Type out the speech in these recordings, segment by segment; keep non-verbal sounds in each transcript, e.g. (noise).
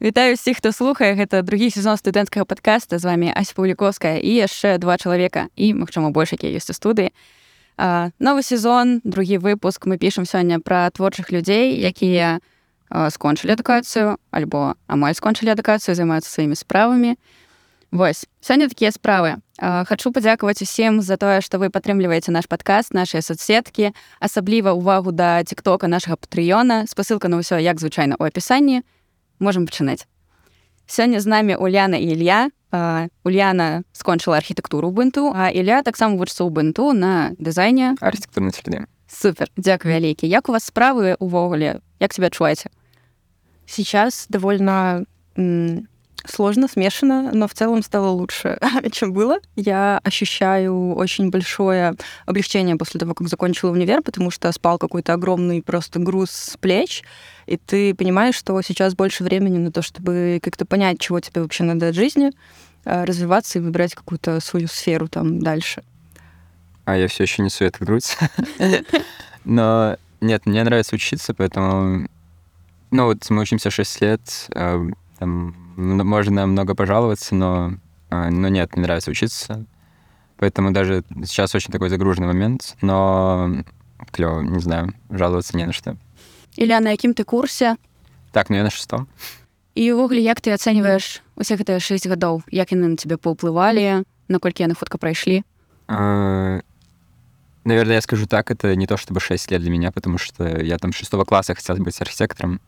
Вітаю всіх, хто слухае гэта другі сезон студэнцкага падкаста з вами Ася Паўліковская і яшчэ два чалавека і магчыма больш якія ёсць у студыі. Новы сезон, другі выпуск мы пішам сёння пра творчых людзей, якія скончылі адукацыю альбо амаль скончылі адукацыю, займаюцца сваімі справамі. Вось сёння такія справы. Хачу падзякаваць усім за тое, што вы падтрымліваеце наш падкаст, нашыя соцсеткі, асабліва ўвагу да тиктока нашага патрыёна, спасылка на ўсё як звычайна ў апісанні. Можам пачынаць. Сёння з намі Уляна і Ілья. Ульяна скончыла архітэктуру бунту, а Ілья таксама вучыцца ў бунту на дызайне архітэктурнай среды. Супер, дзякую вялікі. Як у вас справы увогуле, як себя адчуваеце? Сейчас довольно сложно, смешано, но в целом стало лучше, (laughs) чем было. Я ощущаю очень большое облегчение после того, как закончила универ, потому что спал какой-то огромный просто груз с плеч, и ты понимаешь, что сейчас больше времени на то, чтобы как-то понять, чего тебе вообще надо от жизни, э, развиваться и выбирать какую-то свою сферу там дальше. А я все еще несу эту грудь. (laughs) Но нет, мне нравится учиться, поэтому... Ну вот мы учимся 6 лет, э, там можно много пожаловаться, но, а, но нет, мне нравится учиться. Поэтому даже сейчас очень такой загруженный момент, но клево, не знаю, жаловаться не на что. Ілля, на якім ты курсе? Так, ну я на шестом. І ўвогуле як ты ацэньваеш усе гэтыя 6 гадоў, як яны на тебе паўплывалі, наколькі яны хутка прайшлі? А, наверное, я скажу так, это не то чтобы 6 лет для меня, потому что я там шестого класса хотел быть архитектором.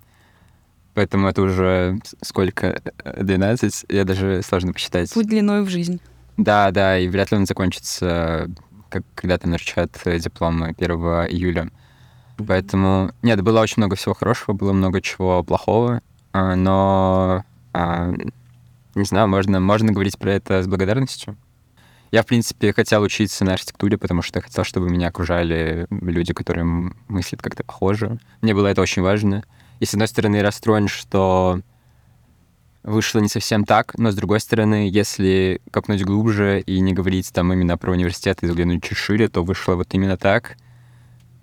Поэтому это уже сколько? 12? Я даже сложно посчитать. Путь длиной в жизнь. Да, да, и вряд ли он закончится, как когда там наручат диплом 1 июля. Поэтому, нет, было очень много всего хорошего, было много чего плохого, а, но, а, не знаю, можно, можно говорить про это с благодарностью. Я, в принципе, хотел учиться на архитектуре, потому что хотел, чтобы меня окружали люди, которые мыслят как-то похоже. Мне было это очень важно. И, с одной стороны, расстроен, что вышло не совсем так, но с другой стороны, если копнуть глубже и не говорить там именно про университет и взглянуть чуть шире, то вышло вот именно так.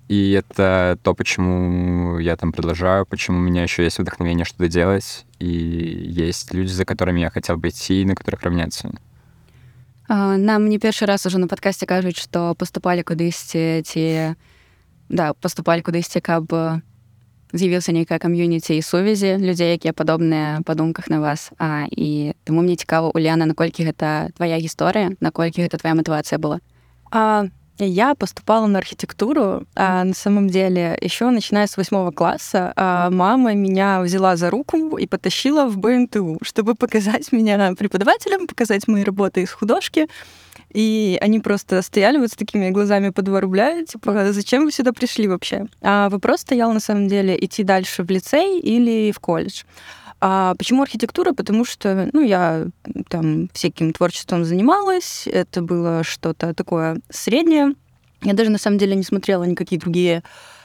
И это то, почему я там продолжаю, почему у меня еще есть вдохновение что-то делать, и есть люди, за которыми я хотел бы идти, на которых равняться. Нам не першы раз уже на падкасці кажуць, што паступалі кудысьці ці да, паступалі кудысьці, каб з'явіўся нейкая кам'юніці і сувязі людзей якія падобныя па думках на вас а і таму мне цікава уляна наколькі гэта твоя гісторыя наколькі гэта твоя мотивация была а я поступала на архитектуру, а на самом деле еще начиная с восьмого класса а мама меня взяла за руку и потащила в БНТУ, чтобы показать меня преподавателям, показать мои работы из художки. И они просто стояли вот с такими глазами по два рубля, типа, зачем вы сюда пришли вообще? А вопрос стоял на самом деле идти дальше в лицей или в колледж. А почему архитектура? Потому что, ну, я там всяким творчеством занималась, это было что-то такое среднее. Я даже на самом деле не смотрела никакие другие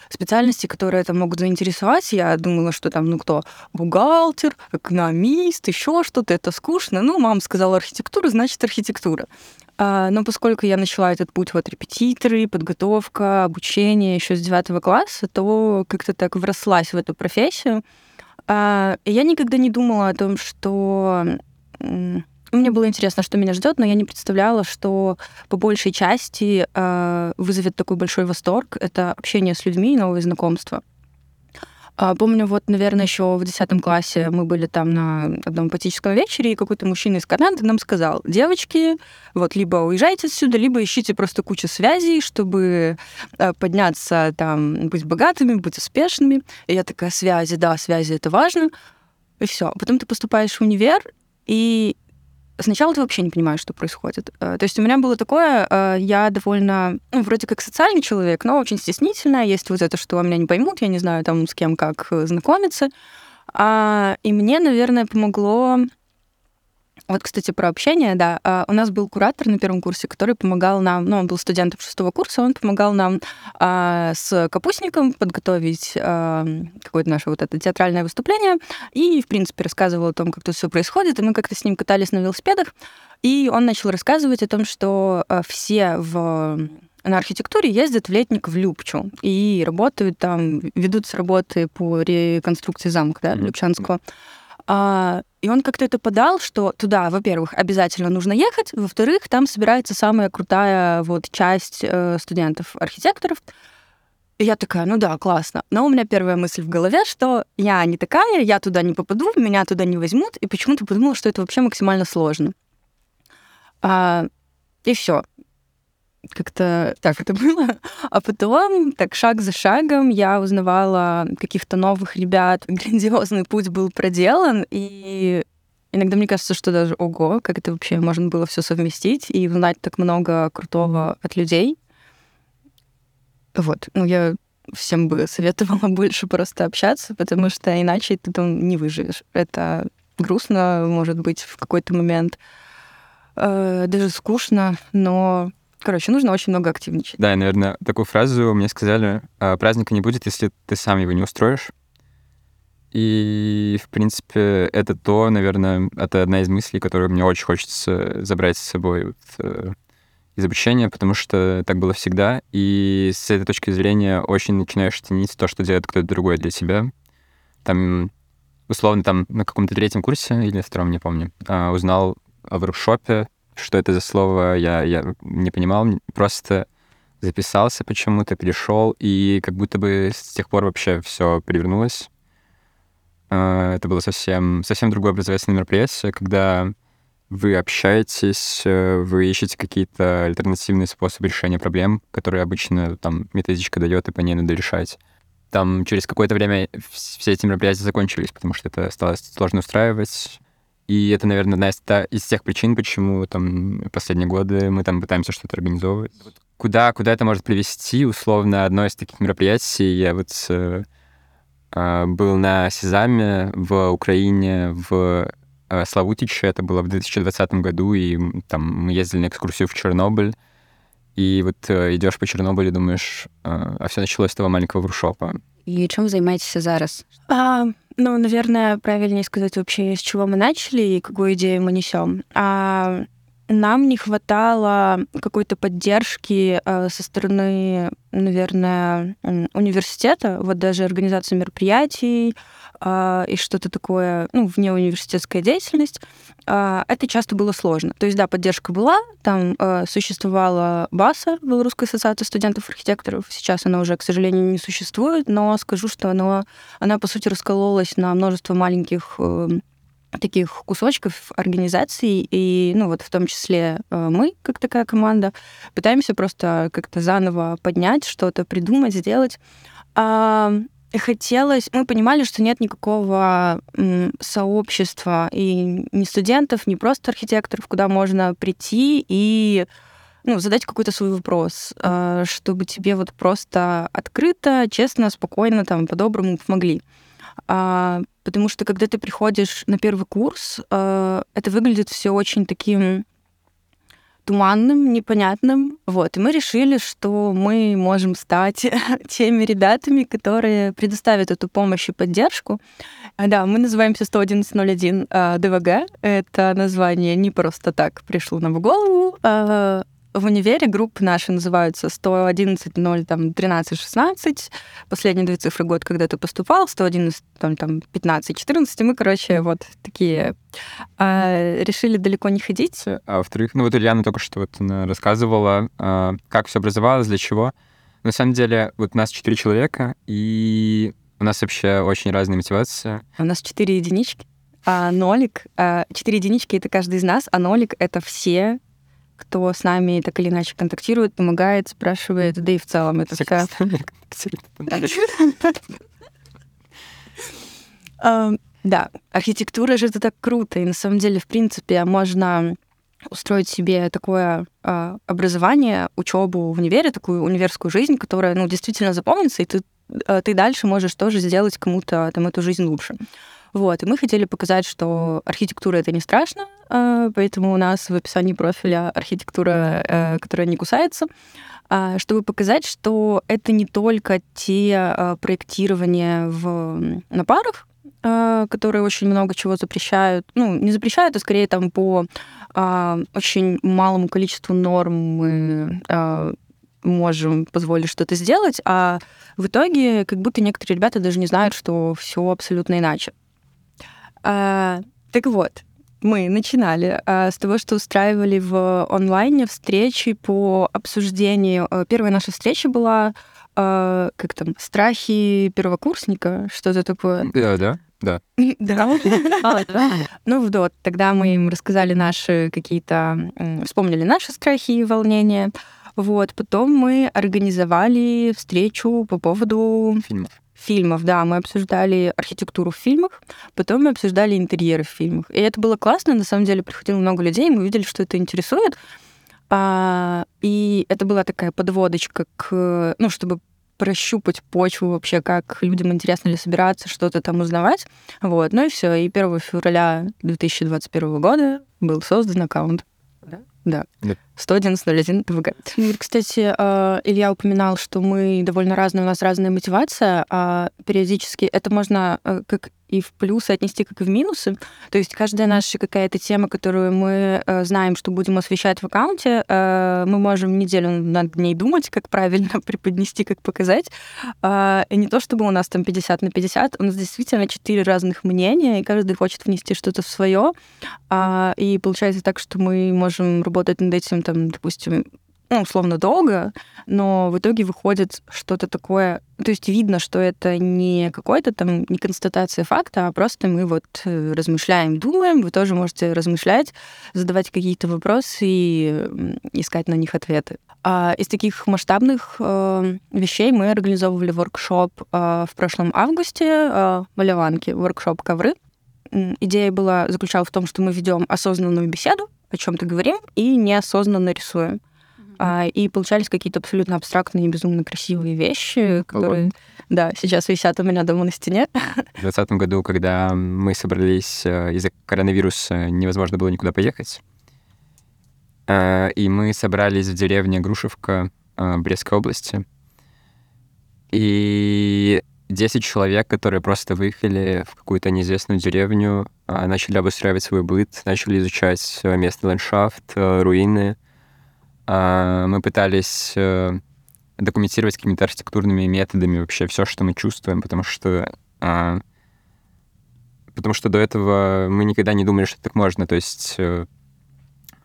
специальности, которые это могут заинтересовать. Я думала, что там, ну кто, бухгалтер, экономист, еще что-то, это скучно. Ну, мама сказала архитектура, значит архитектура. А, но поскольку я начала этот путь вот репетиторы, подготовка, обучение еще с девятого класса, то как-то так врослась в эту профессию. А, я никогда не думала о том, что мне было интересно, что меня ждет, но я не представляла, что по большей части э, вызовет такой большой восторг. Это общение с людьми, новые знакомства. А, помню, вот, наверное, еще в 10 классе мы были там на одном патическом вечере, и какой-то мужчина из Канады нам сказал, девочки, вот либо уезжайте отсюда, либо ищите просто кучу связей, чтобы э, подняться там, быть богатыми, быть успешными. И я такая, связи, да, связи, это важно. И все. Потом ты поступаешь в универ, и сначала ты вообще не понимаешь, что происходит. Э, то есть у меня было такое, э, я довольно, ну, вроде как социальный человек, но очень стеснительная. Есть вот это, что меня не поймут, я не знаю там с кем как э, знакомиться. А, и мне, наверное, помогло вот, кстати, про общение, да. А, у нас был куратор на первом курсе, который помогал нам, ну, он был студентом шестого курса, он помогал нам а, с капустником подготовить а, какое-то наше вот это театральное выступление и, в принципе, рассказывал о том, как тут все происходит, и мы как-то с ним катались на велосипедах, и он начал рассказывать о том, что а, все в на архитектуре ездят в летник в Любчу и работают там, ведутся работы по реконструкции замка, да, Любчанского. А, и он как-то это подал, что туда, во-первых, обязательно нужно ехать, во-вторых, там собирается самая крутая вот часть э, студентов-архитекторов. И я такая, ну да, классно. Но у меня первая мысль в голове, что я не такая, я туда не попаду, меня туда не возьмут, и почему-то подумала, что это вообще максимально сложно. А, и все. Как-то так это было. (laughs) А потом, так шаг за шагом, я узнавала каких-то новых ребят. (laughs) Грандиозный путь был проделан, и иногда мне кажется, что даже ого, как это вообще можно было все совместить и узнать так много крутого от людей. Вот, ну я всем бы советовала (laughs) больше просто общаться, потому что иначе ты там не выживешь. Это грустно, может быть, в какой-то момент. Э, даже скучно, но Короче, нужно очень много активничать. Да, и, наверное, такую фразу мне сказали, «А, праздника не будет, если ты сам его не устроишь. И, в принципе, это то, наверное, это одна из мыслей, которую мне очень хочется забрать с собой вот, э, из обучения, потому что так было всегда. И с этой точки зрения очень начинаешь ценить то, что делает кто-то другой для тебя. Там, условно, там на каком-то третьем курсе или втором, не помню, а, узнал о воркшопе, что это за слово, я, я не понимал, просто записался почему-то, перешел, и как будто бы с тех пор вообще все перевернулось. А, это было совсем, совсем другое образовательное мероприятие, когда вы общаетесь, э, вы ищете какие-то альтернативные способы решения проблем, которые обычно там методичка дает, и по ней надо решать. Там через какое-то время все эти мероприятия закончились, потому что это стало сложно устраивать. И это, наверное, одна из, та, из тех причин, почему там последние годы мы там пытаемся что-то организовывать. Куда, куда это может привести? Условно, одно из таких мероприятий, я вот э, а, был на Сезаме в Украине, в э, Славутиче, это было в 2020 году, и там мы ездили на экскурсию в Чернобыль, и вот э, идешь по Чернобылю и думаешь, э, а все началось с того маленького воркшопа. И чем вы занимаетесь зараз? А, ну, наверное, правильнее сказать вообще, с чего мы начали и какую идею мы несем. А, нам не хватало какой-то поддержки э, со стороны, наверное, университета, вот даже организации мероприятий э, и что-то такое, ну, вне университетская деятельность. Э, это часто было сложно. То есть, да, поддержка была, там э, существовала БАСа, Белорусская ассоциация студентов-архитекторов, сейчас она уже, к сожалению, не существует, но скажу, что она, она по сути, раскололась на множество маленьких э, таких кусочков организаций, и, ну, вот в том числе э, мы, как такая команда, пытаемся просто как-то заново поднять, что-то придумать, сделать. А, хотелось, мы понимали, что нет никакого сообщества и ни студентов, ни просто архитекторов, куда можно прийти и ну, задать какой-то свой вопрос, а, чтобы тебе вот просто открыто, честно, спокойно, там, по-доброму помогли. А, потому что когда ты приходишь на первый курс, а, это выглядит все очень таким туманным, непонятным. Вот. И мы решили, что мы можем стать (laughs) теми ребятами, которые предоставят эту помощь и поддержку. А, да, мы называемся 11101 ДВГ. Это название не просто так пришло нам в голову в универе группы наши называются 111, 0, там, 13, 16. Последние две цифры год, когда ты поступал, 111, там, там 15, 14. И мы, короче, вот такие а, решили далеко не ходить. А во-вторых, ну вот Ильяна только что вот рассказывала, а, как все образовалось, для чего. На самом деле, вот у нас четыре человека, и у нас вообще очень разные мотивации. У нас четыре единички. А нолик, а, четыре единички — это каждый из нас, а нолик — это все кто с нами так или иначе контактирует, помогает, спрашивает, да и в целом это вся... (laughs) Да, архитектура же это так круто, и на самом деле, в принципе, можно устроить себе такое э, образование, учебу в универе, такую универскую жизнь, которая, ну, действительно запомнится, и ты, э, ты дальше можешь тоже сделать кому-то там эту жизнь лучше. Вот, и мы хотели показать, что архитектура — это не страшно, поэтому у нас в описании профиля архитектура, э, которая не кусается, а, чтобы показать, что это не только те а, проектирования в, на парах, которые очень много чего запрещают. Ну, не запрещают, а скорее там по очень малому количеству норм мы можем позволить что-то сделать, а в итоге как будто некоторые ребята даже не знают, что все абсолютно иначе. А, так вот, мы начинали а, с того, что устраивали в онлайне встречи по обсуждению. А, первая наша встреча была а, как там страхи первокурсника, что-то такое. Да, да. Да. (laughs) (laughs) Да. Ну вот, тогда мы им рассказали наши какие-то, вспомнили наши страхи и волнения. Вот, потом мы организовали встречу по поводу фильмов. Фильмов, да, мы обсуждали архитектуру в фильмах, потом мы обсуждали интерьеры в фильмах. И это было классно, на самом деле приходило много людей, мы видели, что это интересует. А, и это была такая подводочка к, ну, чтобы прощупать почву вообще, как людям интересно ли собираться, что-то там узнавать. Вот, ну и все. И 1 февраля 2021 года был создан аккаунт. Да? Да. 111.01 ТВГ. Кстати, а, Илья упоминал, что мы довольно разные, у нас разная мотивация. А периодически это можно э, как и в плюсы отнести, как и в минусы. То есть каждая наша какая-то тема, которую мы э, знаем, что будем освещать в аккаунте, э, мы можем неделю над ней думать, как правильно (laughs) преподнести, как показать. Э, и не то, чтобы у нас там 50 на 50, у нас действительно четыре разных мнения, и каждый хочет внести что-то в свое. Э, и получается так, что мы можем работать над этим, там, допустим, ну, условно долго, но в итоге выходит что-то такое, то есть видно, что это не какой-то там, не констатация факта, а просто мы вот э, размышляем, думаем, вы тоже можете размышлять, задавать какие-то вопросы и искать на них ответы. А из таких масштабных э, вещей мы организовывали воркшоп э, в прошлом августе э, в Маляванке, воркшоп ковры. Идея была заключалась в том, что мы ведем осознанную беседу, о чем-то говорим и неосознанно рисуем. А, и получались какие-то абсолютно абстрактные, безумно красивые вещи, которые, Ого. да, сейчас висят у меня дома на стене. В 2020 году, когда мы собрались э, из-за коронавируса, невозможно было никуда поехать. Э, и мы собрались в деревне Грушевка э, Брестской области. И 10 человек, которые просто выехали в какую-то неизвестную деревню, начали обустраивать свой быт, начали изучать местный ландшафт, руины, а, мы пытались э, документировать какими-то архитектурными методами вообще все, что мы чувствуем, потому что а, потому что до этого мы никогда не думали, что так можно. То есть, э,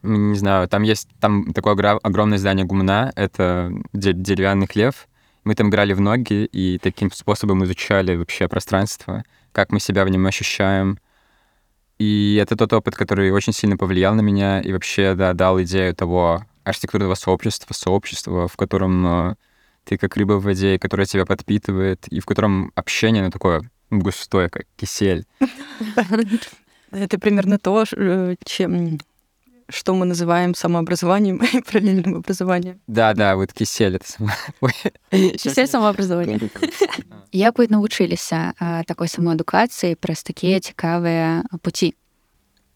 не знаю, там есть там такое огромное здание гумна, это деревянный хлев. Мы там играли в ноги и таким способом изучали вообще пространство, как мы себя в нем ощущаем. И это тот опыт, который очень сильно повлиял на меня и вообще да, дал идею того, архитектурного сообщества, сообщества, в котором э, ты как рыба в воде, которое тебя подпитывает, и в котором общение, ну, такое густое, как кисель. (laughs) Это примерно то, э, чем что мы называем самообразованием и параллельным образованием. Да, да, вот кисель это само... (laughs) Кисель самообразование. Як ви навчилися такой самоэдукации праз такія цікавыя пути?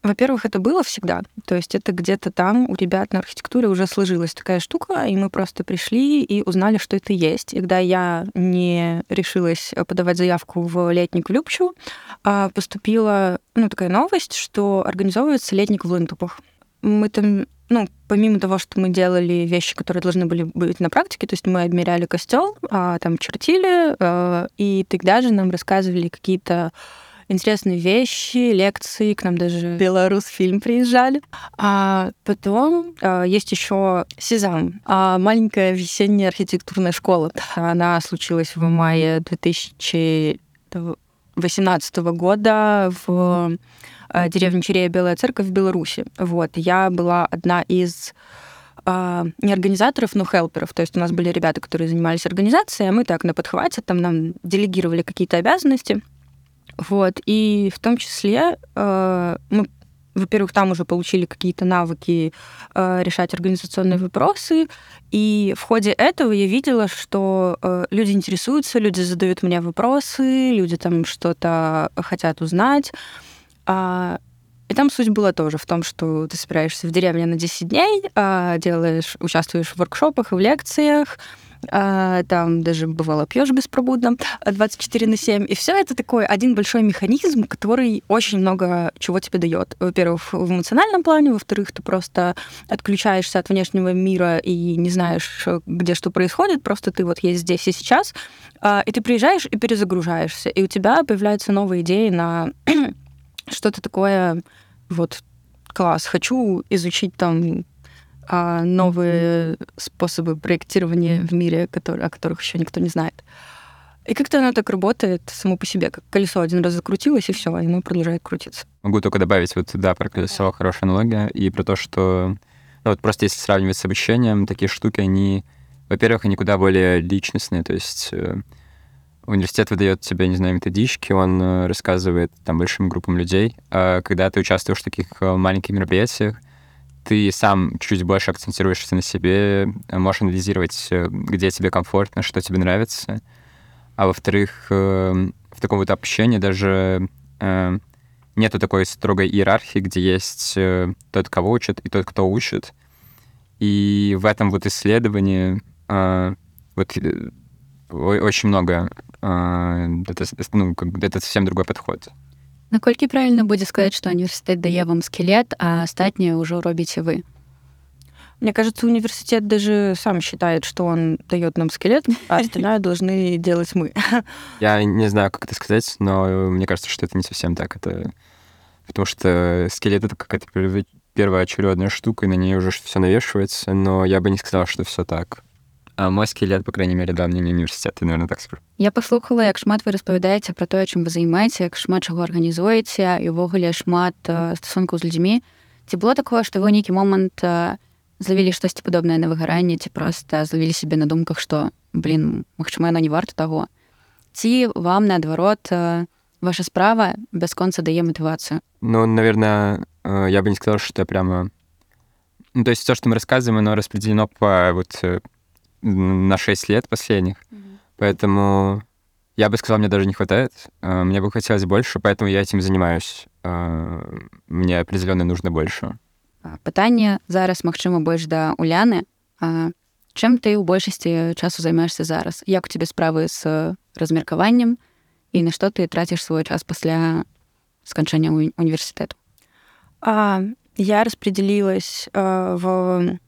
Во-первых, это было всегда. То есть это где-то там у ребят на архитектуре уже сложилась такая штука, и мы просто пришли и узнали, что это есть. И когда я не решилась подавать заявку в летник в Любчу, а поступила ну, такая новость, что организовывается летник в Лынтупах. Мы там ну, помимо того, что мы делали вещи, которые должны были быть на практике, то есть мы обмеряли костел, а, там чертили, а, и тогда же нам рассказывали какие-то интересные вещи, лекции, к нам даже белорус фильм приезжали. А потом а, есть еще Сезам, а, маленькая весенняя архитектурная школа. Она случилась в мае 2018 года в а, деревне Черея Белая Церковь в Беларуси. Вот. Я была одна из не организаторов, но хелперов. То есть у нас были ребята, которые занимались организацией, а мы так на подхвате, там нам делегировали какие-то обязанности. Вот. И в том числе э, мы во-первых, там уже получили какие-то навыки э, решать организационные вопросы. И в ходе этого я видела, что э, люди интересуются, люди задают мне вопросы, люди там что-то хотят узнать. А, и там суть была тоже в том, что ты собираешься в деревне на 10 дней, а, делаешь, участвуешь в воркшопах и в лекциях, там даже бывало пьешь беспробудно 24 на 7. И все это такой один большой механизм, который очень много чего тебе дает. Во-первых, в эмоциональном плане, во-вторых, ты просто отключаешься от внешнего мира и не знаешь, где что происходит, просто ты вот есть здесь и сейчас, а, и ты приезжаешь и перезагружаешься, и у тебя появляются новые идеи на (clears throat) что-то такое, вот, класс, хочу изучить там а, новые способы проектирования в мире, которые, о которых еще никто не знает. И как-то оно так работает само по себе, как колесо один раз закрутилось, и все, и оно продолжает крутиться. Могу только добавить вот, да, про колесо, хорошая аналогия, и про то, что, ну, вот просто если сравнивать с обучением, такие штуки, они, во-первых, они куда более личностные, то есть э, университет выдает тебе, не знаю, методички, он э, рассказывает там большим группам людей. А когда ты участвуешь в таких э, маленьких мероприятиях, ты сам чуть больше акцентируешься на себе, можешь анализировать, где тебе комфортно, что тебе нравится, а во-вторых, эм, в таком вот общении даже э, нету такой строгой иерархии, где есть э, тот, кого учат, и тот, кто учит. И в этом вот исследовании э, вот очень много это, ну, это совсем другой подход. Наколькі правильно будет сказать, что университет дае вам скелет, а астатняе уже робіце вы. Мне кажется, университет даже сам считает, что он дает нам скелет, а (laughs) остальное должны делать мы. Я не знаю, как это сказать, но мне кажется, что это не совсем так. Это потому что скелет это какая-то первоочередная штука, и на ней уже все навешивается, но я бы не сказал, что все так. А мой скелет, по крайней мере, да, мне не университет, я, наверное, так скажу. Я паслухала, як шмат вы распавядаеце пра тое, чым вы займаеце, як шмат чаго арганізуеце і ўвогуле шмат стасункаў з людзьмі. Ці было такое, што вы нейкі момант злавілі штосьці падобнае на выгаранне ці проста злавілі сябе на думках што блин магчыма яно не варта таго ці вам наадварот ваша справа бясконца дае матывацыю ну наверное я бы не сказал что прямо ну, то есть то что мы рассказываем оно распределено по вот э, на 6 лет последних mm-hmm. поэтому я бы сказал мне даже не хватает мне бы хотелось больше поэтому я этим занимаюсь мне определенно нужно больше пытанне зараз магчыма больш да уляны чым ты ў большасці часу займаешься зараз як у тебе справы з размеркаваннем і на што ты траціш свой час пасля сканчэння універсітэту а, я распределилась а, в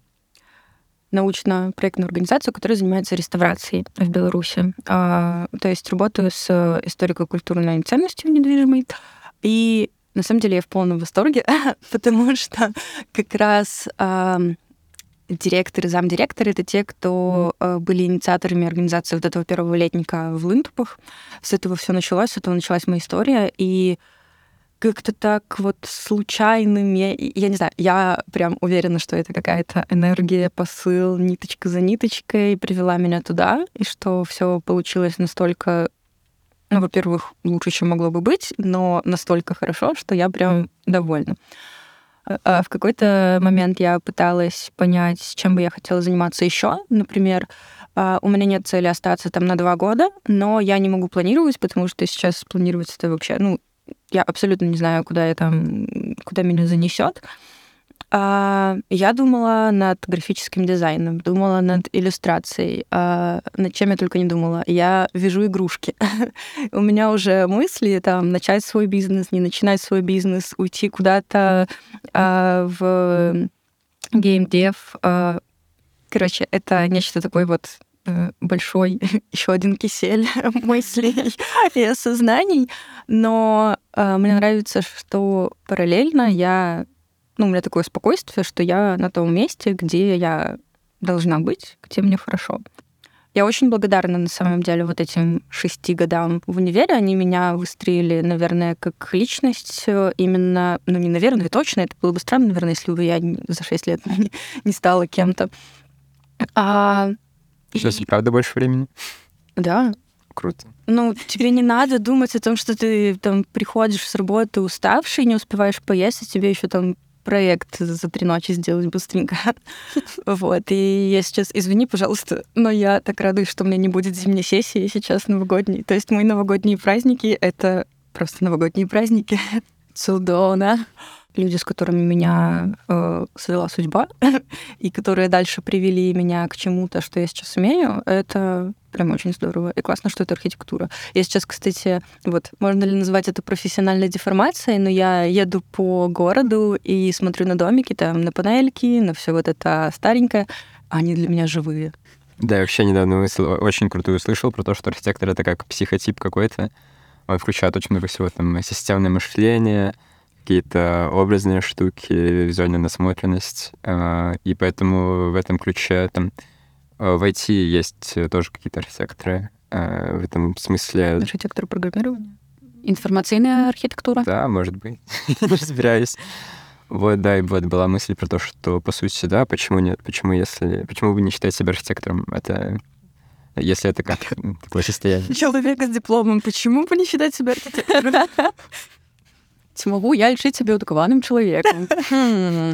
научно-проектную организацию, которая занимается реставрацией в Беларуси. А, то есть работаю с историко-культурной ценностью недвижимой и на самом деле я в полном восторге, (laughs) потому что как раз э, директоры, замдиректоры — это те, кто э, были инициаторами организации вот этого первого летника в Лынтупах. С этого все началось, с этого началась моя история, и как-то так вот случайным, я, я не знаю, я прям уверена, что это какая-то энергия, посыл, ниточка за ниточкой привела меня туда, и что все получилось настолько ну, во-первых, лучше, чем могло бы быть, но настолько хорошо, что я прям довольна. А, а в какой-то момент я пыталась понять, чем бы я хотела заниматься еще. Например, а, у меня нет цели остаться там на два года, но я не могу планировать, потому что сейчас планировать это вообще, ну, я абсолютно не знаю, куда я там, куда меня занесет. А, я думала над графическим дизайном, думала над иллюстрацией, а, над чем я только не думала. Я вяжу игрушки. (laughs) У меня уже мысли там начать свой бизнес, не начинать свой бизнес, уйти куда-то а, в геймдев. Короче, это нечто такое вот большой (laughs) еще один кисель (laughs) мыслей (laughs) и осознаний. Но мне нравится, что параллельно я ну, у меня такое спокойствие, что я на том месте, где я должна быть, где мне хорошо. Я очень благодарна, на самом деле, вот этим шести годам в универе. Они меня выстроили, наверное, как личность именно, ну, не наверное, точно, это было бы странно, наверное, если бы я за шесть лет не, стала кем-то. А... Сейчас, и... правда, больше времени? Да. Круто. Ну, тебе не надо думать о том, что ты там приходишь с работы уставший, не успеваешь поесть, а тебе еще там проект за три ночи сделать быстренько. (laughs) Вот. И я сейчас, извини, пожалуйста, но я так радуюсь, что у меня не будет зимней сессии сейчас новогодней. То есть мои новогодние праздники — это просто новогодние праздники. (laughs) Цудона люди, с которыми меня э, свела судьба, (laughs) и которые дальше привели меня к чему-то, что я сейчас умею, это прям очень здорово. И классно, что это архитектура. Я сейчас, кстати, вот, можно ли назвать это профессиональной деформацией, но я еду по городу и смотрю на домики, там, на панельки, на все вот это старенькое, они для меня живые. Да, я вообще недавно мысль очень крутую услышал про то, что архитектор — это как психотип какой-то. Он включает очень много всего, там, системное мышление, какие-то образные штуки, визуальная насмотренность. Э, и поэтому в этом ключе там э, в IT есть тоже какие-то архитекторы. Э, в этом смысле... Архитектор программирования? Информационная архитектура? Да, может быть. (laughs) Не разбираюсь. Вот, да, и вот была мысль про то, что, по сути, да, почему нет? Почему, если... Почему вы не считаете себя архитектором? Это если это как (laughs) такое состояние. Человек с дипломом, почему бы не считать себя архитектором? (laughs) Ці могу я лічыць сябе адукаваным чалавекам (laughs)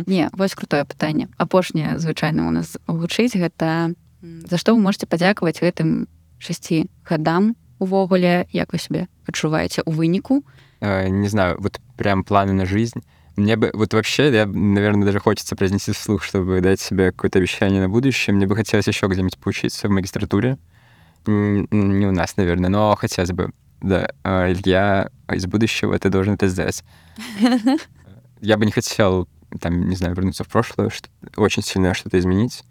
не вось крутое пытанне апошняе звычайна у нас гучыць гэта за што вы можете падзякаваць гэтым шасці гадам увогуле як вы сябе адчуваеце у выніку э, не знаю вот прям планы на жизнь мне бы вот вообще я наверное даже хочется произнести вслух чтобы дать себе какое-то обещание на будущее мне бы хотелось еще где-нибудь поучиться в магистратуре не у нас наверное но хотелось бы да, а, Илья из будущего, ты должен это сделать. (laughs) Я бы не хотел, там, не знаю, вернуться в прошлое, что очень сильно что-то изменить.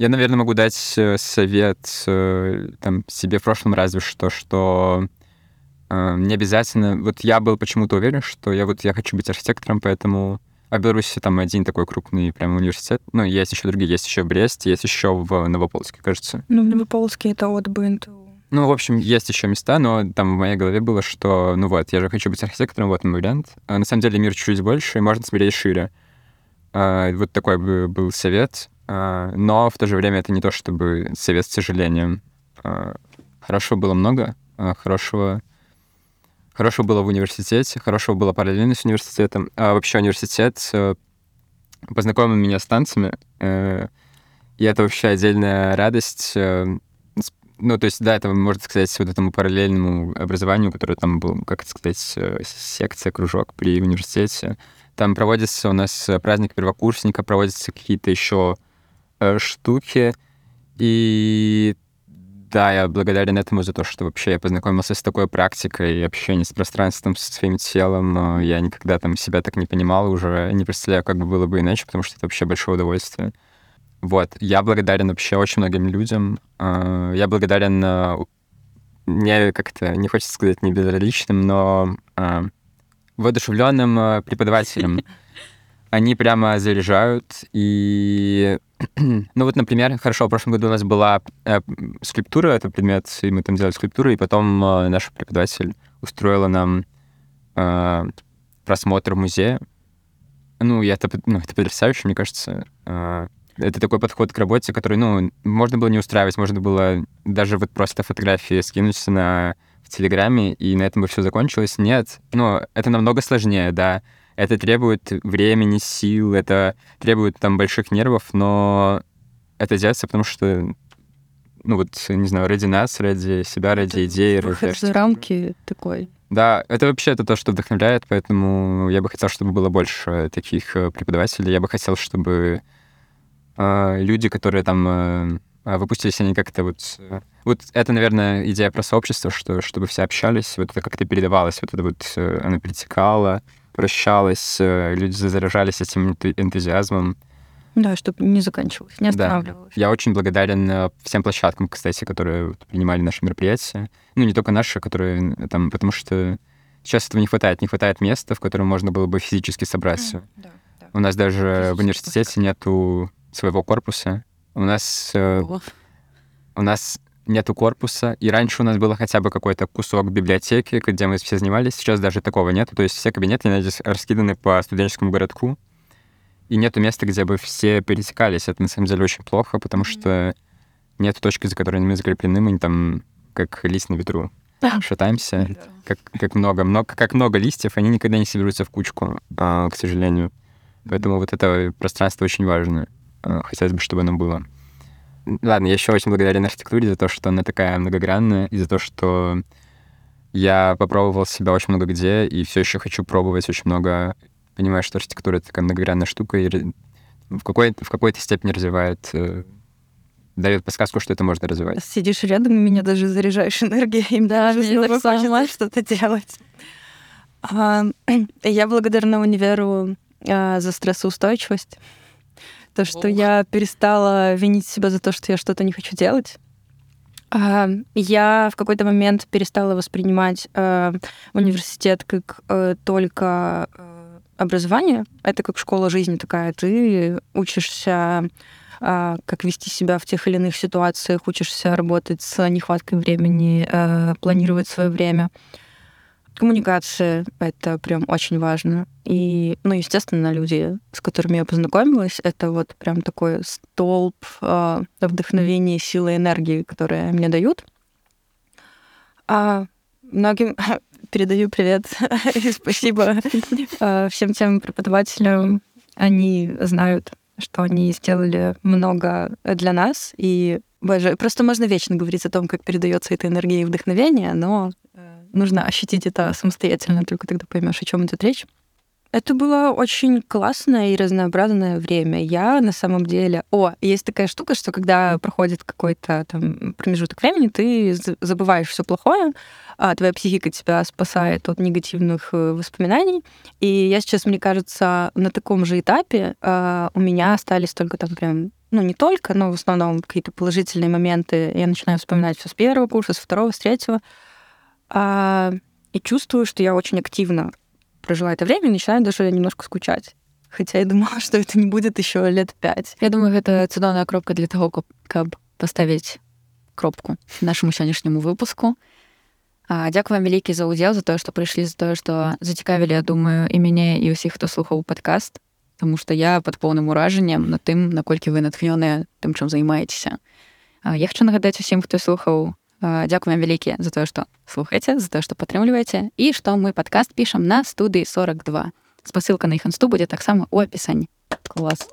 Я, наверное, могу дать э, совет э, там, себе в прошлом разве что, что э, не обязательно... Вот я был почему-то уверен, что я вот я хочу быть архитектором, поэтому... А в Беларуси там один такой крупный прям университет. Ну, есть еще другие. Есть еще в Бресте, есть еще в Новополске, кажется. Ну, в Новополске это от БНТУ. Ну, в общем, есть еще места, но там в моей голове было, что, ну вот, я же хочу быть архитектором, вот мой вариант. А на самом деле мир чуть больше, и можно смотреть шире. А, вот такой бы был совет. А, но в то же время это не то, чтобы совет с сожалением. А, хорошего было много, а, хорошего Хорошего было в университете, хорошего было параллельно с университетом. А вообще университет э, познакомил меня с танцами, э, и это вообще отдельная радость э, ну, то есть, да, это, можно сказать, вот этому параллельному образованию, которое там был, как это сказать, э, секция, кружок при университете. Там проводится у нас праздник первокурсника, проводятся какие-то еще э, штуки. И да, я благодарен этому за то, что вообще я познакомился с такой практикой общения с пространством, со своим телом. Э, я никогда там себя так не понимал уже, не представляю, как бы было бы иначе, потому что это вообще большое удовольствие. Вот, я благодарен вообще очень многим людям. А, я благодарен не как-то, не хочется сказать не безразличным, но а, воодушевленным а, преподавателям. (laughs) Они прямо заряжают. И, (clears throat) ну вот, например, хорошо, в прошлом году у нас была э, скульптура, это предмет, и мы там делали скульптуру, и потом наш преподаватель устроила нам просмотр в музее. Ну, и это, ну, это потрясающе, мне кажется это такой подход к работе, который, ну, можно было не устраивать, можно было даже вот просто фотографии скинуть на в Телеграме, и на этом бы все закончилось. Нет, ну, это намного сложнее, да. Это требует времени, сил, это требует там больших нервов, но это делается, потому что, ну вот, не знаю, ради нас, ради себя, ради идеи. Выход за рамки такой. Да, это вообще это то, что вдохновляет, поэтому я бы хотел, чтобы было больше таких э, преподавателей. Я бы хотел, чтобы люди, которые там э, а, выпустились, они как-то вот... Э, вот это, наверное, идея про сообщество, что чтобы все общались, вот это как-то передавалось, вот это вот э, оно перетекало, прощалось, люди заряжались этим энтузиазмом. Да, чтобы не заканчивалось, не останавливалось. Да. Я очень благодарен всем площадкам, кстати, которые принимали наши мероприятия. Ну, не только наши, которые там, потому что сейчас этого не хватает. Не хватает места, в котором можно было бы физически собраться. Mm, да, да. У нас даже Физически в университете нету своего корпуса. У нас... Э, у нас нету корпуса, и раньше у нас было хотя бы какой-то кусок библиотеки, где мы все занимались, сейчас даже такого нет. То есть все кабинеты здесь раскиданы по студенческому городку, и нету места, где бы все пересекались. Это на самом деле очень плохо, потому что нет точки, за которой мы закреплены, мы там как лист на ветру шатаемся, как, как много, много, как много листьев, они никогда не соберутся в кучку, а, к сожалению. Поэтому вот это пространство очень важно. Э, хотелось бы, чтобы оно было. Ладно, я еще очень благодарен архитектуре за то, что она такая многогранная, и за то, что я попробовал себя очень много где, и все еще хочу пробовать очень много. Понимаю, что архитектура — это такая многогранная штука, и в, какой в какой-то степени развивает э, дает подсказку, что это можно развивать. Сидишь рядом, и меня даже заряжаешь энергией. (laughs) Да, мне что-то делать. А, (clears throat) я благодарна универу а, за стрессоустойчивость. То, что Ох. я перестала винить себя за то, что я что-то не хочу делать. А, я в какой-то момент перестала воспринимать э, университет как э, только э, образование. Это как школа жизни такая. Ты учишься как вести себя в тех или иных ситуациях, учишься работать с нехваткой времени, планировать свое время. Коммуникация — это прям очень важно. И, ну, естественно, люди, с которыми я познакомилась, это вот прям такой столб э, вдохновения, силы, энергии, которые мне дают. А многим (laughs) передаю привет (laughs) и спасибо а, всем тем преподавателям. Они знают, что они сделали много для нас. И, боже, просто можно вечно говорить о том, как передается эта энергия и вдохновение, но нужно ощутить это самостоятельно, только тогда поймешь, о чем идет речь. Это было очень классное и разнообразное время. Я на самом деле... О, есть такая штука, что когда проходит какой-то там промежуток времени, ты забываешь все плохое, а твоя психика тебя спасает от негативных э, воспоминаний. И я сейчас, мне кажется, на таком же этапе а, у меня остались только там прям ну, не только, но в основном какие-то положительные моменты. Я начинаю вспоминать все с первого курса, с второго, с третьего. А, и чувствую, что я очень активно прожила это время и начинаю даже немножко скучать. Хотя я думала, что (laughs) это не будет еще лет пять. Я думаю, это цудоўная кропка для того, каб поставить кропку нашему сённяшняму выпуску. А, дзякую вам вялікі за ўдзел за тое, што прыйшлі за тое, што зацікавілі, я думаю, і мяне і ўсіх, хто слухаў падкаст, Таму што я пад поўным уражаннем на тым, наколькі вы натхнёныя тым, чым займаецеся. Я хочу нагадаць усім, хто слухаў Дзякуем вялікі за тое, што слухаеце, за тое, што падтрымліваеце і што мы падкаст пішам на студыі 42. Спасылка на іх інсту будзе таксама ў апісанні. клас.